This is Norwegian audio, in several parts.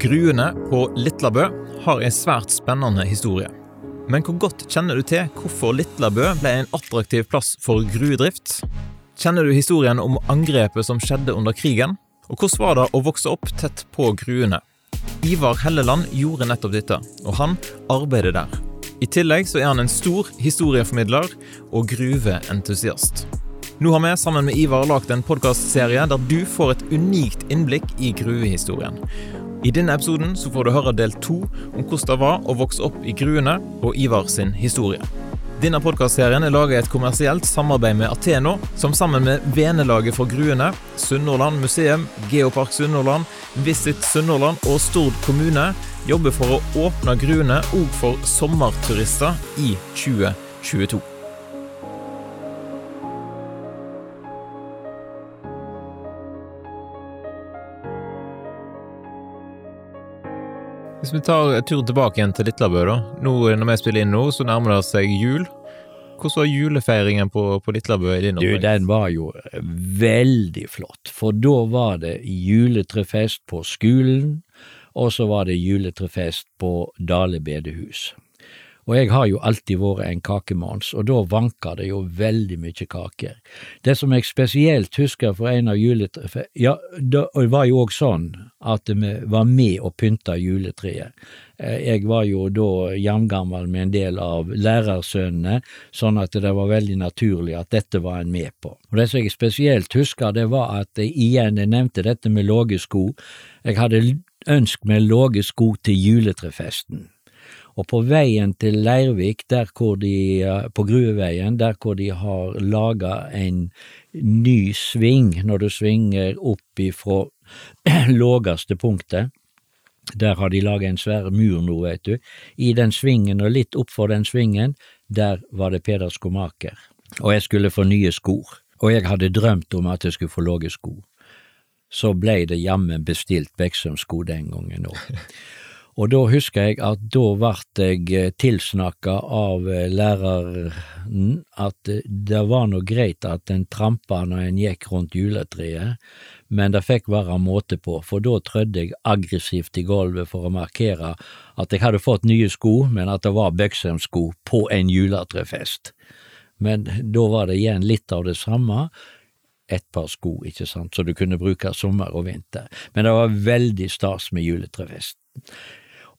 Gruene på Litlabø har en svært spennende historie. Men hvor godt kjenner du til hvorfor Litlabø ble en attraktiv plass for gruedrift? Kjenner du historien om angrepet som skjedde under krigen? Og hvordan var det å vokse opp tett på gruene? Ivar Helleland gjorde nettopp dette, og han arbeider der. I tillegg så er han en stor historieformidler og gruveentusiast. Nå har vi sammen med Ivar lagd en podkastserie der du får et unikt innblikk i gruvehistorien. I denne episoden så får du høre del to om hvordan det var å vokse opp i gruene og Ivar sin historie. Denne podkastserien er laget i et kommersielt samarbeid med Ateno, som sammen med Venelaget for gruene, Sunnhordland museum, Geopark Sunnhordland, Visit Sunnhordland og Stord kommune jobber for å åpne gruene òg for sommerturister i 2022. Hvis vi tar turen tilbake igjen til Litlabø, da. Nå, når vi spiller inn nå, så nærmer det seg jul. Hvordan var julefeiringen på, på Litlabø i din? Du, den var jo veldig flott, for da var det juletrefest på skolen, og så var det juletrefest på Dale bedehus. Og jeg har jo alltid vært en kakemans, og da vanka det jo veldig mye kaker. Det som jeg spesielt husker fra en av juletrefestene Ja, det var jo òg sånn at vi var med og pynta juletreet. Eh, jeg var jo da jevngammel med en del av lærersønnene, sånn at det var veldig naturlig at dette var en med på. Og Det som jeg spesielt husker, det var at igjen, jeg nevnte dette med lave sko. Jeg hadde ønsket meg lave sko til juletrefesten. Og på veien til Leirvik, der hvor de, eh, på Grueveien, der hvor de har laga en ny sving når du svinger opp ifra lågeste punktet, der har de laga en svær mur nå, vet du. I den svingen og litt oppfor den svingen, der var det Peder Skomaker. Og jeg skulle få nye sko. Og jeg hadde drømt om at jeg skulle få lave sko. Så blei det jammen bestilt Beksøm-sko den gangen òg. Og da husker jeg at da ble jeg eh, tilsnakka av eh, læreren at eh, det var nå greit at en trampa når en gikk rundt juletreet, men det fikk være måte på, for da trødde jeg aggressivt i gulvet for å markere at jeg hadde fått nye sko, men at det var Bøksheim-sko på en juletrefest. Men da var det igjen litt av det samme, et par sko, ikke sant, så du kunne bruke sommer og vinter, men det var veldig stas med juletrefest.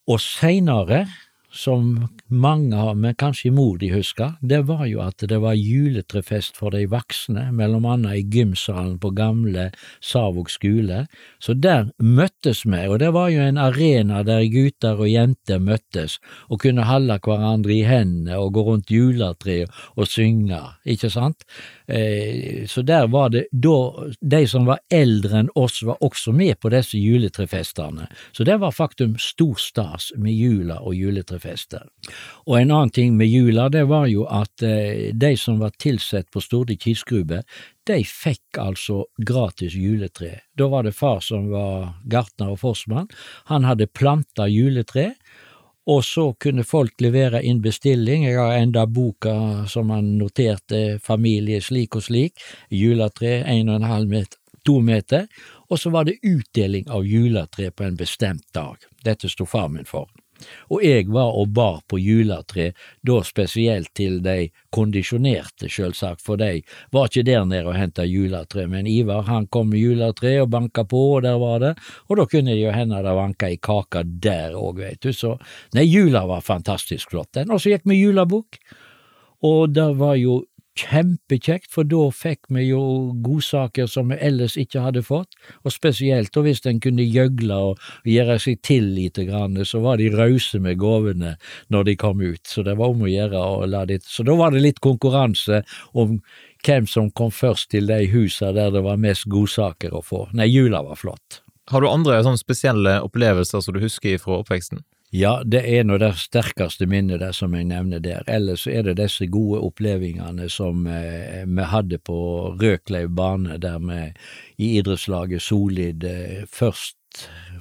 Og seinere, som mange har, men kanskje de husker, det var jo at det var juletrefest for de voksne, mellom annet i gymsalen på gamle Savåg skole, så der møttes vi, og det var jo en arena der gutter og jenter møttes og kunne holde hverandre i hendene og gå rundt juletreet og synge, ikke sant? Eh, så der var det da De som var eldre enn oss, var også med på disse juletrefestene. Så det var faktum stor stas med jula og juletrefester. Og en annen ting med jula, det var jo at eh, de som var tilsatt på Storde kisgrube, de fikk altså gratis juletre. Da var det far som var gartner og forsmann. Han hadde planta juletre og så kunne folk levere inn bestilling. Jeg har enda boka som han noterte familie slik og slik, juletre en og en halv meter, to meter, og så var det utdeling av juletre på en bestemt dag. Dette sto far min for og jeg var og bar på juletre, da spesielt til de kondisjonerte, sjølsagt, for de var ikke der nede og henta juletre, men Ivar han kom med juletre og banka på, og der var det, og da kunne det jo hende det vanka i kaka der òg, veit du, så nei, jula var fantastisk flott, den, og så gikk vi julebukk, og det var jo kjempekjekt, for da fikk vi jo godsaker som vi ellers ikke hadde fått, og spesielt og hvis en kunne gjøgle og gjøre seg til lite grann, så var de rause med gavene når de kom ut, så det var om å gjøre å la det Så da var det litt konkurranse om hvem som kom først til de husa der det var mest godsaker å få. Nei, jula var flott. Har du andre sånne spesielle opplevelser som du husker fra oppveksten? Ja, det er nå det sterkeste minnet der som jeg nevner der. Ellers er det disse gode opplevelsene som eh, vi hadde på Røkleiv bane, der vi i idrettslaget Solid eh, først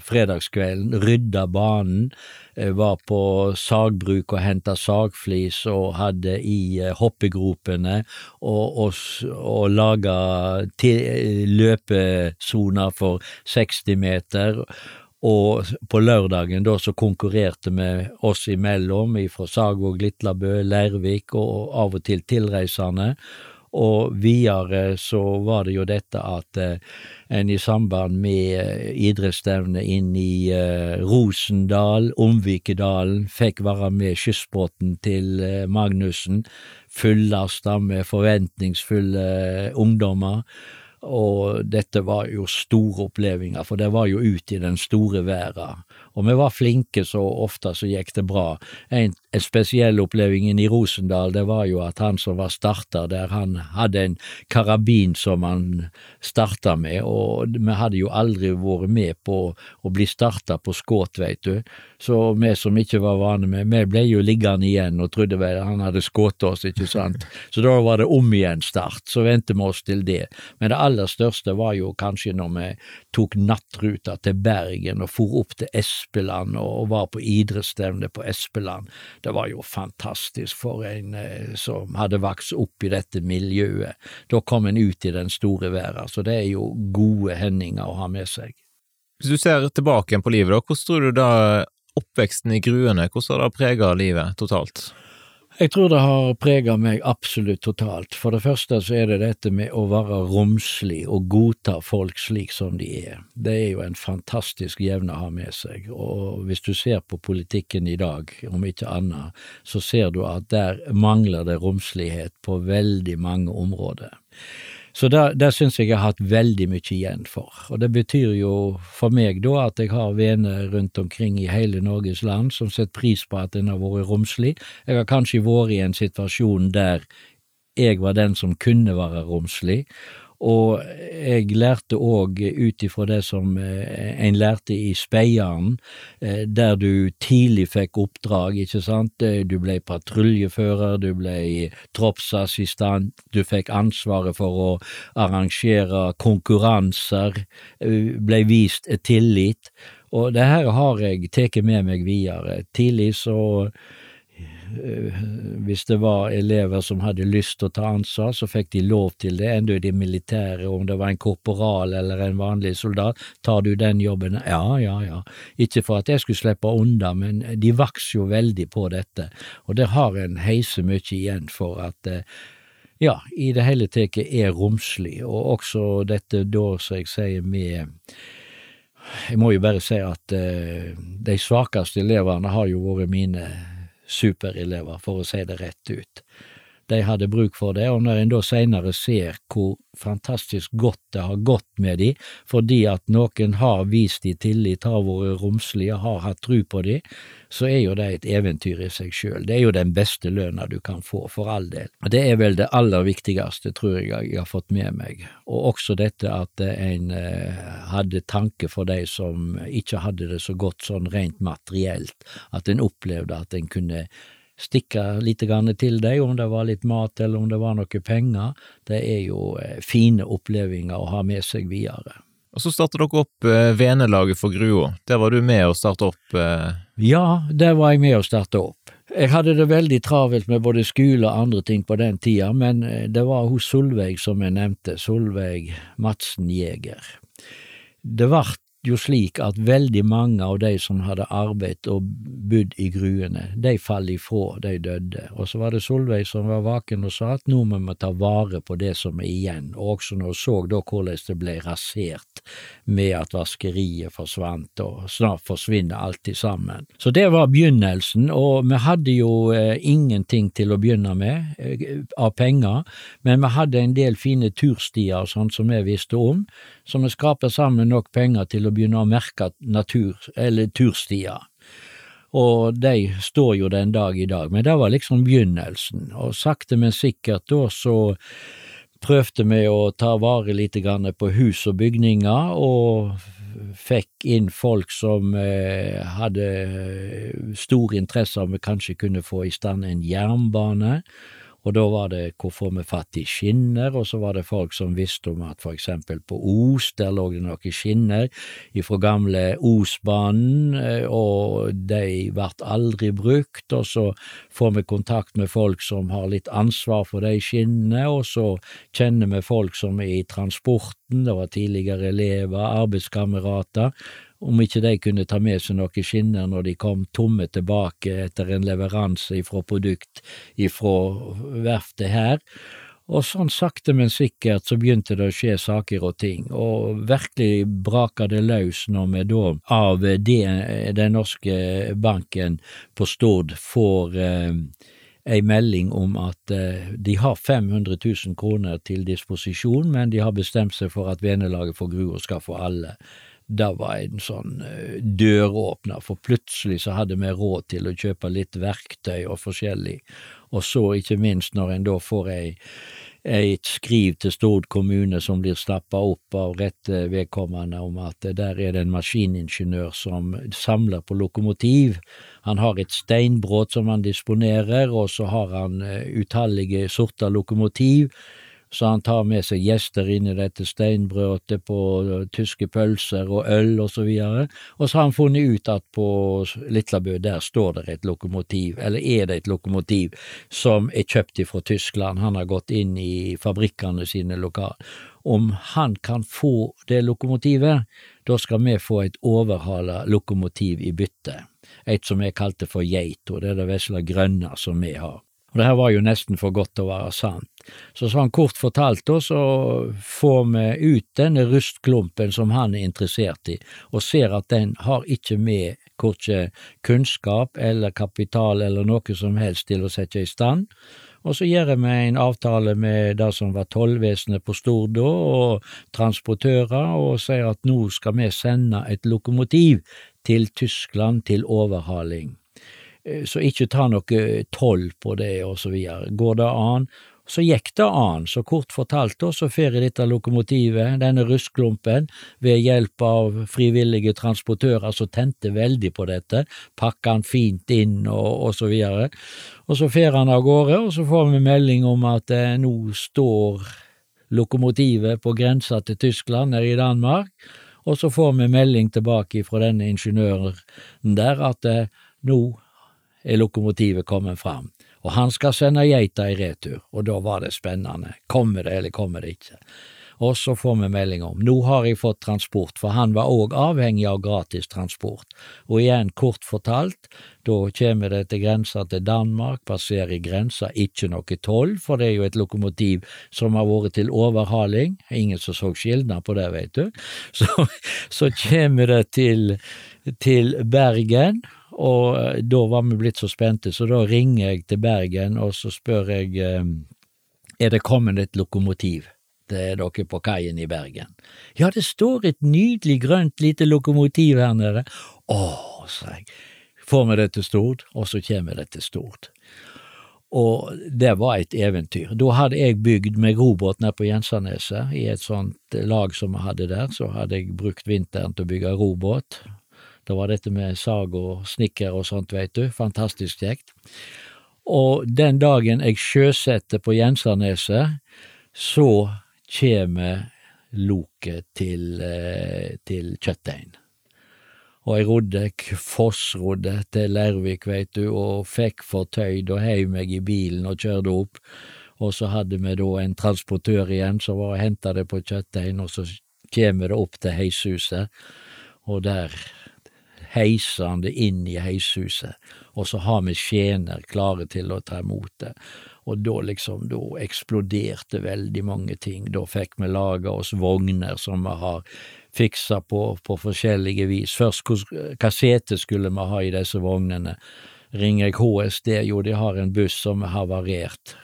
fredagskvelden rydda banen, eh, var på sagbruk og henta sagflis og hadde i eh, hoppegropene og, og, og laga løpesoner for 60 meter Og på lørdagen da så konkurrerte vi oss imellom fra Sagvåg, Litlabø, Leirvik og av og til tilreisende. Og videre så var det jo dette at eh, en i samband med eh, idrettsstevnet inn i eh, Rosendal, Omvikedalen, fikk være med kystbåten til Magnussen, fullasta med forventningsfulle ungdommer. Og dette var jo store opplevelser, for det var jo ute i den store verden. Og vi var flinke, så ofte så gikk det bra. En, en spesiell opplevelse i Rosendal, det var jo at han som var starter der, han hadde en karabin som han starta med, og vi hadde jo aldri vært med på å bli starta på skudd, veit du. Så vi som ikke var vane med, vi ble jo liggende igjen og trodde vel han hadde skutt oss, ikke sant. Så da var det om igjen start, så vente vi oss til det. Men det aller største var jo kanskje når vi tok nattruta til Bergen og for opp til Espeland og var på idrettsstevne på Espeland. Det var jo fantastisk for en eh, som hadde vokst opp i dette miljøet. Da kom en ut i den store verden, så det er jo gode hendinger å ha med seg. Hvis du ser tilbake igjen på livet, da, hvordan tror du da oppveksten i Gruene, hvordan har det preget livet totalt? Jeg tror det har prega meg absolutt totalt. For det første så er det dette med å være romslig og godta folk slik som de er. Det er jo en fantastisk jevne å ha med seg, og hvis du ser på politikken i dag, om ikke annet, så ser du at der mangler det romslighet på veldig mange områder. Så det, det syns jeg jeg har hatt veldig mye igjen for, og det betyr jo for meg da at jeg har venner rundt omkring i hele Norges land som setter pris på at en har vært romslig. Jeg har kanskje vært i en situasjon der jeg var den som kunne være romslig, og jeg lærte òg ut ifra det som eh, en lærte i Speieren, eh, der du tidlig fikk oppdrag, ikke sant, eh, du ble patruljefører, du ble troppsassistent, du fikk ansvaret for å arrangere konkurranser, ble vist tillit, og det her har jeg tatt med meg videre. Tidlig så hvis det var elever som hadde lyst til å ta ansvar, så fikk de lov til det, enda i det militære, om det var en korporal eller en vanlig soldat. Tar du den jobben? Ja, ja, ja. Ikke for at jeg skulle slippe unna, men de vokser jo veldig på dette, og det har en heise mye igjen for at eh, ja, i det hele tatt er romslig, og også dette da, som jeg sier, med jeg må jo bare si at eh, de svakeste elevene har jo vært mine superelever, for å si det rett ut. De hadde bruk for det, og når en da seinere ser hvor fantastisk godt det har gått med de, fordi at noen har vist de tillit, har vært romslige, har hatt tru på de, så er jo det et eventyr i seg sjøl. Det er jo den beste lønna du kan få, for all del. Og Det er vel det aller viktigste, tror jeg jeg har fått med meg, og også dette at en eh, hadde tanke for de som ikke hadde det så godt sånn rent materielt, at en opplevde at en kunne stikke litt til deg, om det var litt mat eller om det var noe penger. Det er jo eh, fine opplevelser å ha med seg videre. Og Så startet dere opp eh, Venelaget for Grua. Der var du med å starte opp? Eh... Ja, der var jeg med å starte opp. Jeg hadde det veldig travelt med både skole og andre ting på den tida, men det var hos Solveig som jeg nevnte, Solveig Madsen Jæger. Det vart jo slik at veldig mange av de som hadde arbeidet og bodd i gruene, de falt ifra, de døde. Og så var det Solveig som var vaken og sa at nå må vi ta vare på det som er igjen, og også når hun så da hvordan det ble rasert med at vaskeriet forsvant, og snart forsvinner alt sammen. Så det var begynnelsen, og vi hadde jo eh, ingenting til å begynne med eh, av penger, men vi hadde en del fine turstier og sånt som vi visste om, så vi skraper sammen nok penger til å begynne å merke natur, eller turstier. Og de står jo den dag i dag, men det var liksom begynnelsen, og sakte, men sikkert da så prøvde vi å ta vare litt på hus og bygninger, og fikk inn folk som eh, hadde stor interesse av vi kanskje kunne få i stand en jernbane, og da var det hvorfor vi fatt i skinner, og så var det folk som visste om at for eksempel på Os, der lå det noen skinner ifra gamle Osbanen, eh, og de vart aldri brukt, og så får vi kontakt med folk som har litt ansvar for de skinnene, og så kjenner vi folk som er i transporten, det var tidligere elever, arbeidskamerater, om ikke de kunne ta med seg noen skinner når de kom tomme tilbake etter en leveranse ifra produkt ifra verftet her. Og sånn sakte, men sikkert så begynte det å skje saker og ting, og virkelig braka det løs når vi da av det, den norske banken på Stord får eh, ei melding om at eh, de har 500 000 kroner til disposisjon, men de har bestemt seg for at venelaget for Grua skal få alle. Det var en sånn eh, døråpner, for plutselig så hadde vi råd til å kjøpe litt verktøy og forskjellig, og så ikke minst når en da får ei et skriv til Stord kommune som blir stappa opp av rette vedkommende om at der er det en maskiningeniør som samler på lokomotiv. Han har et steinbrudd som han disponerer, og så har han eh, utallige sorter lokomotiv så han tar med seg gjester inn i dette steinbrødet på uh, tyske pølser og øl og så videre, og så har han funnet ut at på Litlabø der står det et lokomotiv, eller er det et lokomotiv, som er kjøpt fra Tyskland, han har gått inn i fabrikkene sine lokal. Om han kan få det lokomotivet, da skal vi få et overhala lokomotiv i bytte, et som jeg kalte for Geito, det er det vesle grønne som vi har. Og det her var jo nesten for godt til å være sant. Så sånn kort fortalt da, så får vi ut denne rustklumpen som han er interessert i, og ser at den har ikke med korkje kunnskap eller kapital eller noe som helst til å sette i stand. Og så gjør vi en avtale med det som var tollvesenet på Stord og transportører, og sier at nå skal vi sende et lokomotiv til Tyskland til overhaling. Eh, så ikke ta noe toll på det, og så videre. Går det an? Så gikk det an, så kort fortalt da, så får jeg dette lokomotivet, denne rustklumpen, ved hjelp av frivillige transportører som tente veldig på dette, pakka han fint inn og, og så videre. Og så fer han av gårde, og så får vi melding om at eh, nå står lokomotivet på grensa til Tyskland, nede i Danmark, og så får vi melding tilbake fra denne ingeniøren der at eh, nå er lokomotivet kommet fram, og han skal sende geita i retur, og da var det spennende, kommer det eller kommer det ikke? Og så får vi melding om nå har jeg fått transport, for han var òg avhengig av gratis transport, og igjen kort fortalt, da kommer det til grensa til Danmark, passerer grensa, ikke noe toll, for det er jo et lokomotiv som har vært til overhaling, ingen som så skilnad på det, veit du, så, så kommer det til, til Bergen, og eh, da var vi blitt så spente, så da ringer jeg til Bergen, og så spør jeg eh, er det kommet et lokomotiv til dere på kaien i Bergen. Ja, det står et nydelig grønt lite lokomotiv her nede. Å, sa jeg, får vi det til Stord? Og så kommer det til Stord. Og det var et eventyr. Da hadde jeg bygd meg robåt nede på Jensaneset, i et sånt lag som vi hadde der, så hadde jeg brukt vinteren til å bygge robåt, det var dette med sag og snikker og sånt, veit du. Fantastisk kjekt. Og den dagen jeg sjøsetter på Jensarneset, så kjem loket til, eh, til kjøttdeigen. Og jeg rodde, fossrodde til Lervik, veit du, og fikk fortøyd og heiv meg i bilen og kjørte opp. Og så hadde vi da en transportør igjen som var og henta det på kjøttdeigen, og så kjem det opp til heishuset, og der heisende inn i heishuset, og så har vi skjener klare til å ta imot det. Og da liksom, da eksploderte veldig mange ting. Da fikk vi laga oss vogner som vi har fiksa på, på forskjellige vis. Først hva sete skulle vi ha i disse vognene? Ringer jeg HSD, jo de har en buss som er havarert.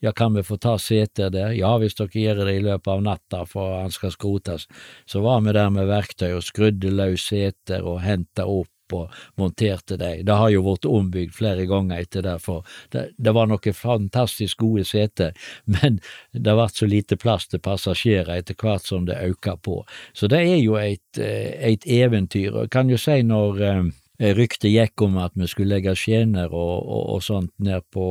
Ja, kan vi få ta seter der? Ja, hvis dere gjør det i løpet av natta for han skal skrotes. Så var vi der med verktøy og skrudde løs seter og henta opp og monterte dem. Det har jo vært ombygd flere ganger etter det, for det, det var noen fantastisk gode seter, men det ble så lite plass til passasjerer etter hvert som det øka på. Så det er jo et, eh, et eventyr. Jeg kan jo si når Eh, ryktet gikk om at vi skulle legge skjener og, og, og, sånt ned på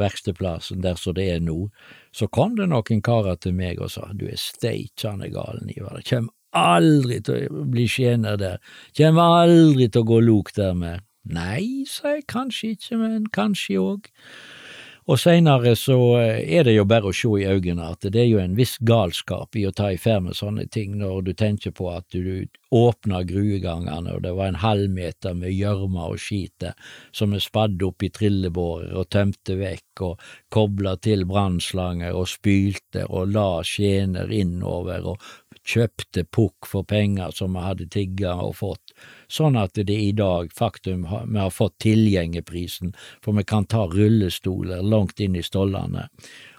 verkstedplassen der som det er nå. Så kom det noen karer til meg og sa du er steikjande galen, Ivar, det kjem aldri til å bli skjener der, kjem aldri til å gå lok der mer. Nei, sa jeg, kanskje ikke, men kanskje òg. Og seinere så eh, er det jo bare å se i øynene at det er jo en viss galskap i å ta i ferd med sånne ting, når du tenker på at du åpna gruegangene, og det var en halvmeter med gjørme og skite som er spadd opp i trillebårer og tømte vekk, og kobla til brannslanger og spylte og la skjener innover og kjøpte pukk for penger som vi hadde tigga og fått, sånn at det i dag faktum vi har fått tilgjengeprisen, for vi kan ta rullestoler langt inn i stollene.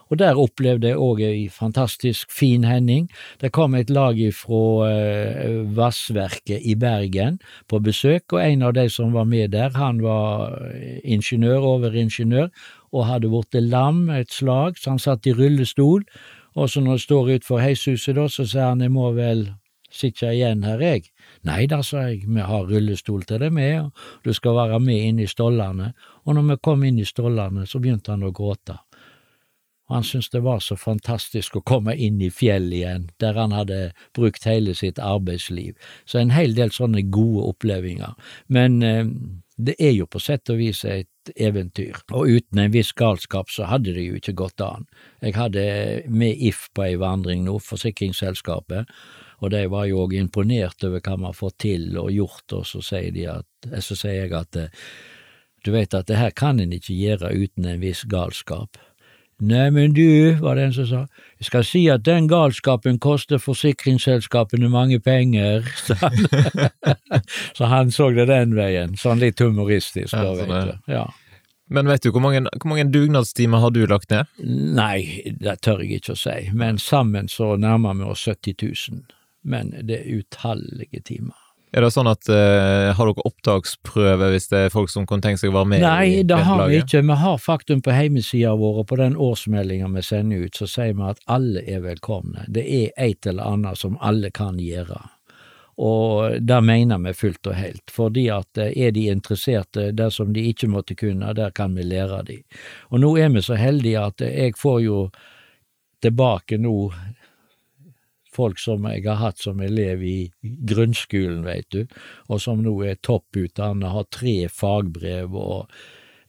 Og der opplevde jeg òg ei fantastisk fin hending. Det kom et lag fra eh, Vassverket i Bergen på besøk, og en av de som var med der, han var ingeniør, overingeniør, og hadde blitt lam et slag, så han satt i rullestol og så når det står utenfor heishuset, da, så sier han jeg må vel sitte igjen her, jeg. Nei da, sa jeg, vi har rullestol til deg med, og du skal være med inn i stollene. Og når vi kom inn i stollene, så begynte han å gråte. Og han syntes det var så fantastisk å komme inn i fjellet igjen, der han hadde brukt hele sitt arbeidsliv. Så en hel del sånne gode opplevelser. Men eh, det er jo på sett og vis et eventyr, og uten en viss galskap så hadde det jo ikke gått an. Jeg hadde med If på ei vandring nå, forsikringsselskapet, og de var jo òg imponert over hva vi har fått til og gjort, og så sier, de at, så sier jeg at du vet at det her kan en ikke gjøre uten en viss galskap. Nei, men du, var det en som sa, jeg skal si at den galskapen koster forsikringsselskapene mange penger, så han, så han så det den veien, sånn litt humoristisk, da, ja, vet du. Ja. Men vet du hvor mange, hvor mange, dugnadstimer har du lagt ned? Nei, det tør jeg ikke å si, men sammen så nærmer vi oss 70 000. Men det er utallige timer. Er det sånn at uh, Har dere opptaksprøve hvis det er folk som kan tenke seg å være med? Nei, det har vi ikke. Vi har faktum på hjemmesida vår, og på den årsmeldinga vi sender ut, så sier vi at alle er velkomne. Det er et eller annet som alle kan gjøre. Og det mener vi fullt og helt, fordi at eh, er de interesserte dersom de ikke måtte kunne, der kan vi lære de. Og nå er vi så heldige at jeg får jo tilbake nå folk som jeg har hatt som elev i grunnskolen, veit du, og som nå er topputdannet, har tre fagbrev og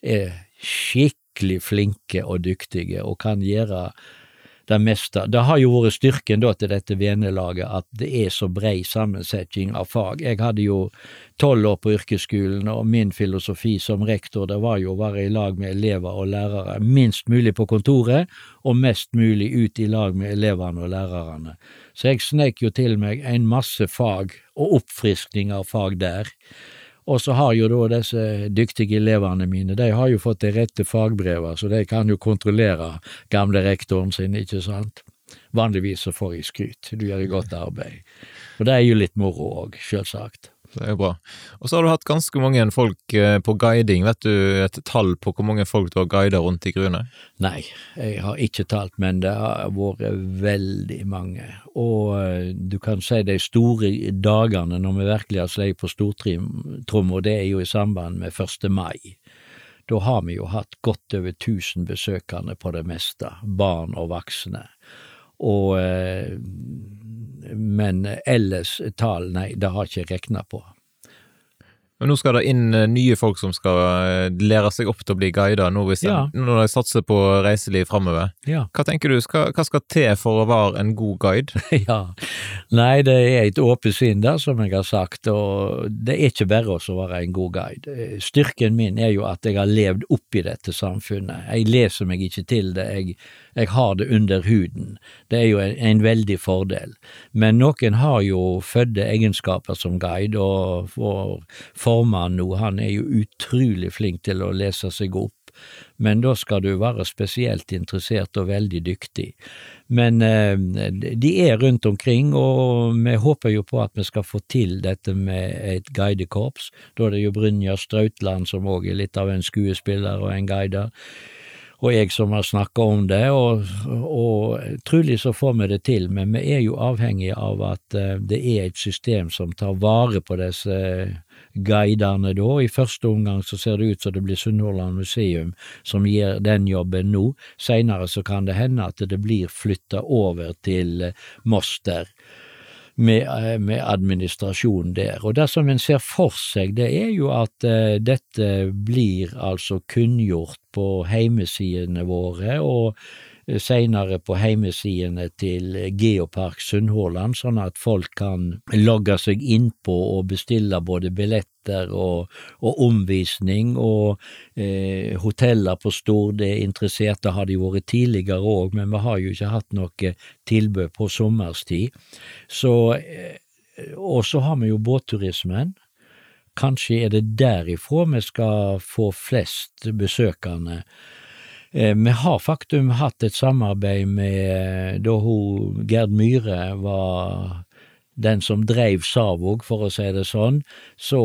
er skikkelig flinke og dyktige og kan gjøre det meste. Det har jo vært styrken da til dette venelaget at det er så brei sammensetning av fag. Jeg hadde jo tolv år på yrkesskolen, og min filosofi som rektor det var jo å være i lag med elever og lærere minst mulig på kontoret, og mest mulig ut i lag med elevene og lærerne. Så jeg snek jo til meg en masse fag og oppfriskning av fag der. Og så har jo da disse dyktige elevene mine, de har jo fått de rette fagbrevene, så de kan jo kontrollere gamle rektoren sin, ikke sant. Vanligvis så får jeg skryt, du gjør et godt arbeid. Og det er jo litt moro òg, sjølsagt. Det er jo bra. Og så har du hatt ganske mange folk eh, på guiding. Vet du et tall på hvor mange folk du har guida rundt i gruene? Nei, jeg har ikke talt, men det har vært veldig mange. Og eh, du kan si de store dagene når vi virkelig har slått på stortromma, det er jo i samband med 1. mai. Da har vi jo hatt godt over 1000 besøkende på det meste, barn og voksne. Og eh, men ellers tall, nei, det har jeg ikke regna på. Men nå skal det inn eh, nye folk som skal eh, lære seg opp til å bli guider, nå hvis ja. de, når de satser på reiseliv framover. Ja. Hva tenker du, skal, hva skal til for å være en god guide? ja, Nei, det er et åpent sinn der, som jeg har sagt, og det er ikke bare å være en god guide. Styrken min er jo at jeg har levd opp i dette samfunnet. Jeg leser meg ikke til det, jeg jeg har det under huden. Det er jo en, en veldig fordel. Men noen har jo fødte egenskaper som guide, og vår formann nå, han er jo utrolig flink til å lese seg opp men da skal du være spesielt interessert og veldig dyktig. Men eh, de er rundt omkring, og vi håper jo på at vi skal få til dette med et guidekorps. Da er det jo Brynja Strautland som òg er litt av en skuespiller og en guider og jeg som har snakka om det, og, og, trolig så får vi det til, men vi er jo avhengige av at eh, det er et system som tar vare på disse guidene da. I første omgang så ser det ut som det blir Sunnhordland museum som gjør den jobben nå, seinere så kan det hende at det blir flytta over til Moster. Med, eh, med administrasjonen der. Og det som en ser for seg, det er jo at eh, dette blir altså kunngjort på heimesidene våre, og senere på heimesidene til Geopark Sunnhordland, sånn at folk kan logge seg innpå og bestille både billetter og, og omvisning, og eh, hoteller på Stord er interesserte, har de vært tidligere òg, men vi har jo ikke hatt noe tilbud på sommerstid. Så, eh, og så har vi jo båtturismen. Kanskje er det derifra vi skal få flest besøkende. Eh, vi har faktum hatt et samarbeid med da hun Gerd Myhre var den som dreiv Savåg, for å si det sånn, så,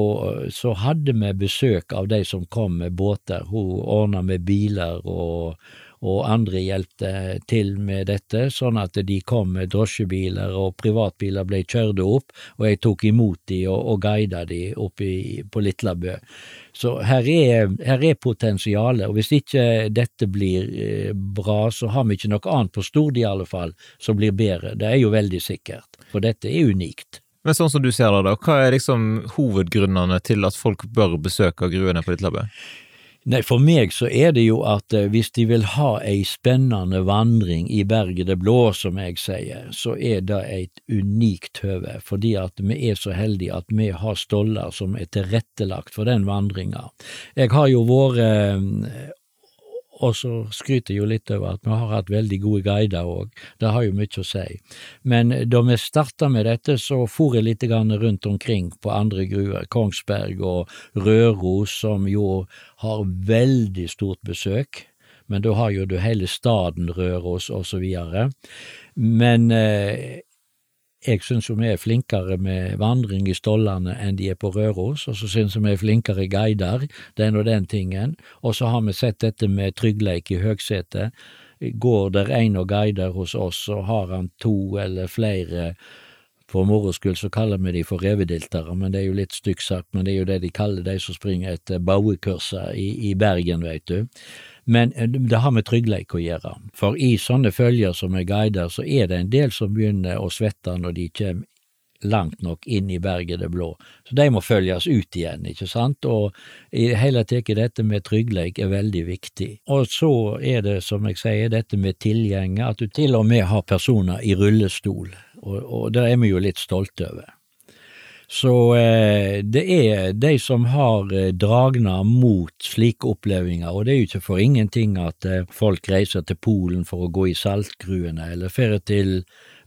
så, hadde vi besøk av de som kom med båter. Hun ordna med biler og, og andre hjelpte til med dette, sånn at de kom med drosjebiler og privatbiler ble kjørt opp, og jeg tok imot de og, og guida de oppe på Litlabø. Så her er, her er potensialet, og hvis ikke dette blir eh, bra, så har vi ikke noe annet på Stord i alle fall som blir bedre. Det er jo veldig sikkert, for dette er unikt. Men sånn som du ser det, da, hva er liksom hovedgrunnene til at folk bør besøke gruene på Litlabø? Nei, for meg så er det jo at eh, hvis de vil ha ei spennende vandring i Berget det blå, som jeg sier, så er det et unikt høve, fordi at vi er så heldige at vi har stoller som er tilrettelagt for den vandringa. Jeg har jo vært eh, og så skryter jeg jo litt over at vi har hatt veldig gode guider òg, det har jo mye å si. Men da vi starta med dette, så for jeg litt rundt omkring på andre gruer, Kongsberg og Røros, som jo har veldig stort besøk. Men da har jo du hele staden Røros og så videre. Men eh, jeg syns vi er flinkere med vandring i stollene enn de er på Røros, og så syns vi er flinkere guider, den og den tingen. Og så har vi sett dette med tryggleik i høgsetet. Går der en og guider hos oss, så har han to eller flere for moro skyld så kaller vi de for revediltere, men det er jo litt stygt sagt, men det er jo det de kaller de som springer etter bauekurser i, i Bergen, veit du. Men eh, det har med tryggleik å gjøre, for i sånne følger som er guider, så er det en del som begynner å svette når de kommer langt nok inn i berget det blå. Så de må følges ut igjen, ikke sant, og i hele tatt dette med tryggleik er veldig viktig. Og så er det, som jeg sier, dette med tilgjenge, at du til og med har personer i rullestol, og, og det er vi jo litt stolte over. Så eh, det er de som har eh, dragna mot slike opplevelser, og det er jo ikke for ingenting at eh, folk reiser til Polen for å gå i saltgruene, eller drar til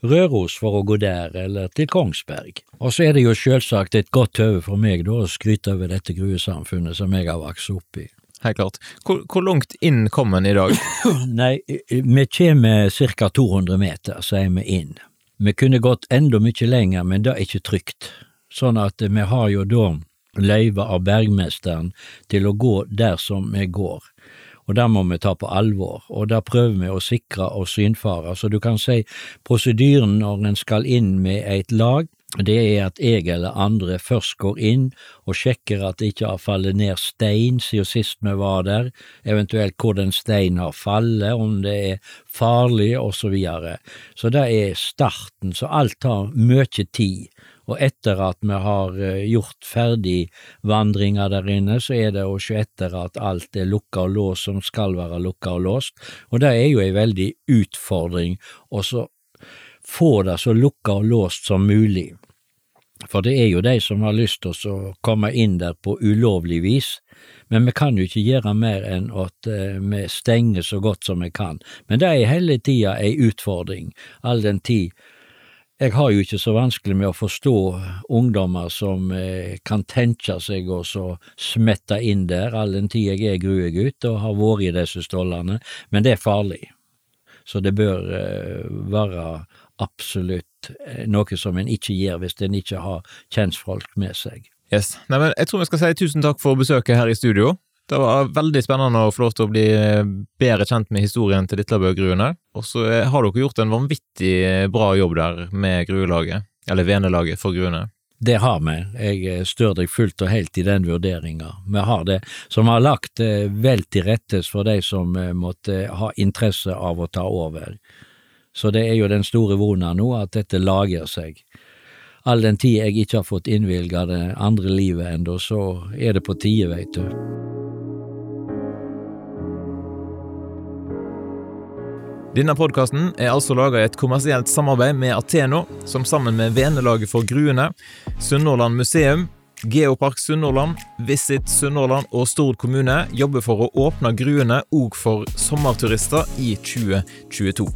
Røros for å gå der, eller til Kongsberg. Og så er det jo selvsagt et godt høve for meg da å skryte over dette gruesamfunnet som jeg har vokst opp i. Helt klart. Hvor, hvor langt inn kom en i dag? Nei, vi kommer ca 200 meter, så er vi inn. Vi kunne gått enda mye lenger, men det er ikke trygt sånn at vi har jo da løyve av bergmesteren til å gå der som vi går. Og det må vi ta på alvor, og da prøver vi å sikre og synfare. Så du kan si prosedyren når en skal inn med et lag, det er at jeg eller andre først går inn og sjekker at det ikke har fallet ned stein siden sist vi var der, eventuelt hvor den steinen har fallet, om det er farlig, og så videre. Så det er starten, så alt tar mye tid. Og etter at vi har eh, gjort ferdig vandringa der inne, så er det å se etter at alt er lukka og låst som skal være lukka og låst, og det er jo ei veldig utfordring. Å få det så lukka og låst som mulig. For det er jo de som har lyst til å komme inn der på ulovlig vis, men vi kan jo ikke gjøre mer enn at uh, vi stenger så godt som vi kan. Men det er hele tida ei utfordring, all den tid jeg har jo ikke så vanskelig med å forstå ungdommer som eh, kan tenke seg å smette inn der, all den tid jeg er gruegutt og har vært i disse stålene, men det er farlig. Så det bør eh, være absolutt eh, noe som en ikke gjør hvis en ikke har kjentfolk med seg. Yes. Nei, men jeg tror vi skal si tusen takk for besøket her i studio. Det var veldig spennende å få lov til å bli eh, bedre kjent med historien til Litlabø-gruene. Og så eh, har dere gjort en vanvittig bra jobb der med gruelaget, eller venelaget for gruene. Det har vi, jeg stør deg fullt og helt i den vurderinga. Vi har det, som har lagt vel til rettes for de som måtte ha interesse av å ta over. Så det er jo den store vona nå, at dette lager seg. all den tid jeg ikke har fått innvilga det andre livet ennå, så er det på tide, veit du. Denne podkasten er altså laga i et kommersielt samarbeid med Ateno, som sammen med Venelaget for gruene, Sunnhordland museum, Geopark Sunnhordland, Visit Sunnhordland og Stord kommune jobber for å åpne gruene òg for sommerturister i 2022.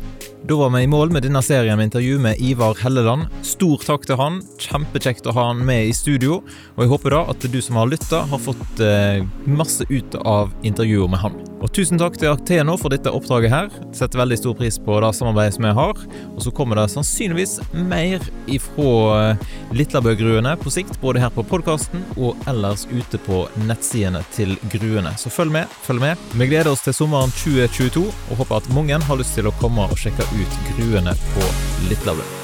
Da var vi i mål med denne serien med intervju med Ivar Helleland. Stor takk til han. Kjempekjekt å ha han med i studio. Og jeg håper da at du som har lytta, har fått eh, masse ut av intervjuet med han. Og tusen takk til Acteno for dette oppdraget her. Setter veldig stor pris på det samarbeidet som jeg har. Og så kommer det sannsynligvis mer ifra eh, Litlabø-gruene på sikt, både her på podkasten og ellers ute på nettsidene til gruene. Så følg med, følg med. Vi gleder oss til sommeren 2022 og håper at mange har lyst til å komme og sjekke ut gruene på Litlabø.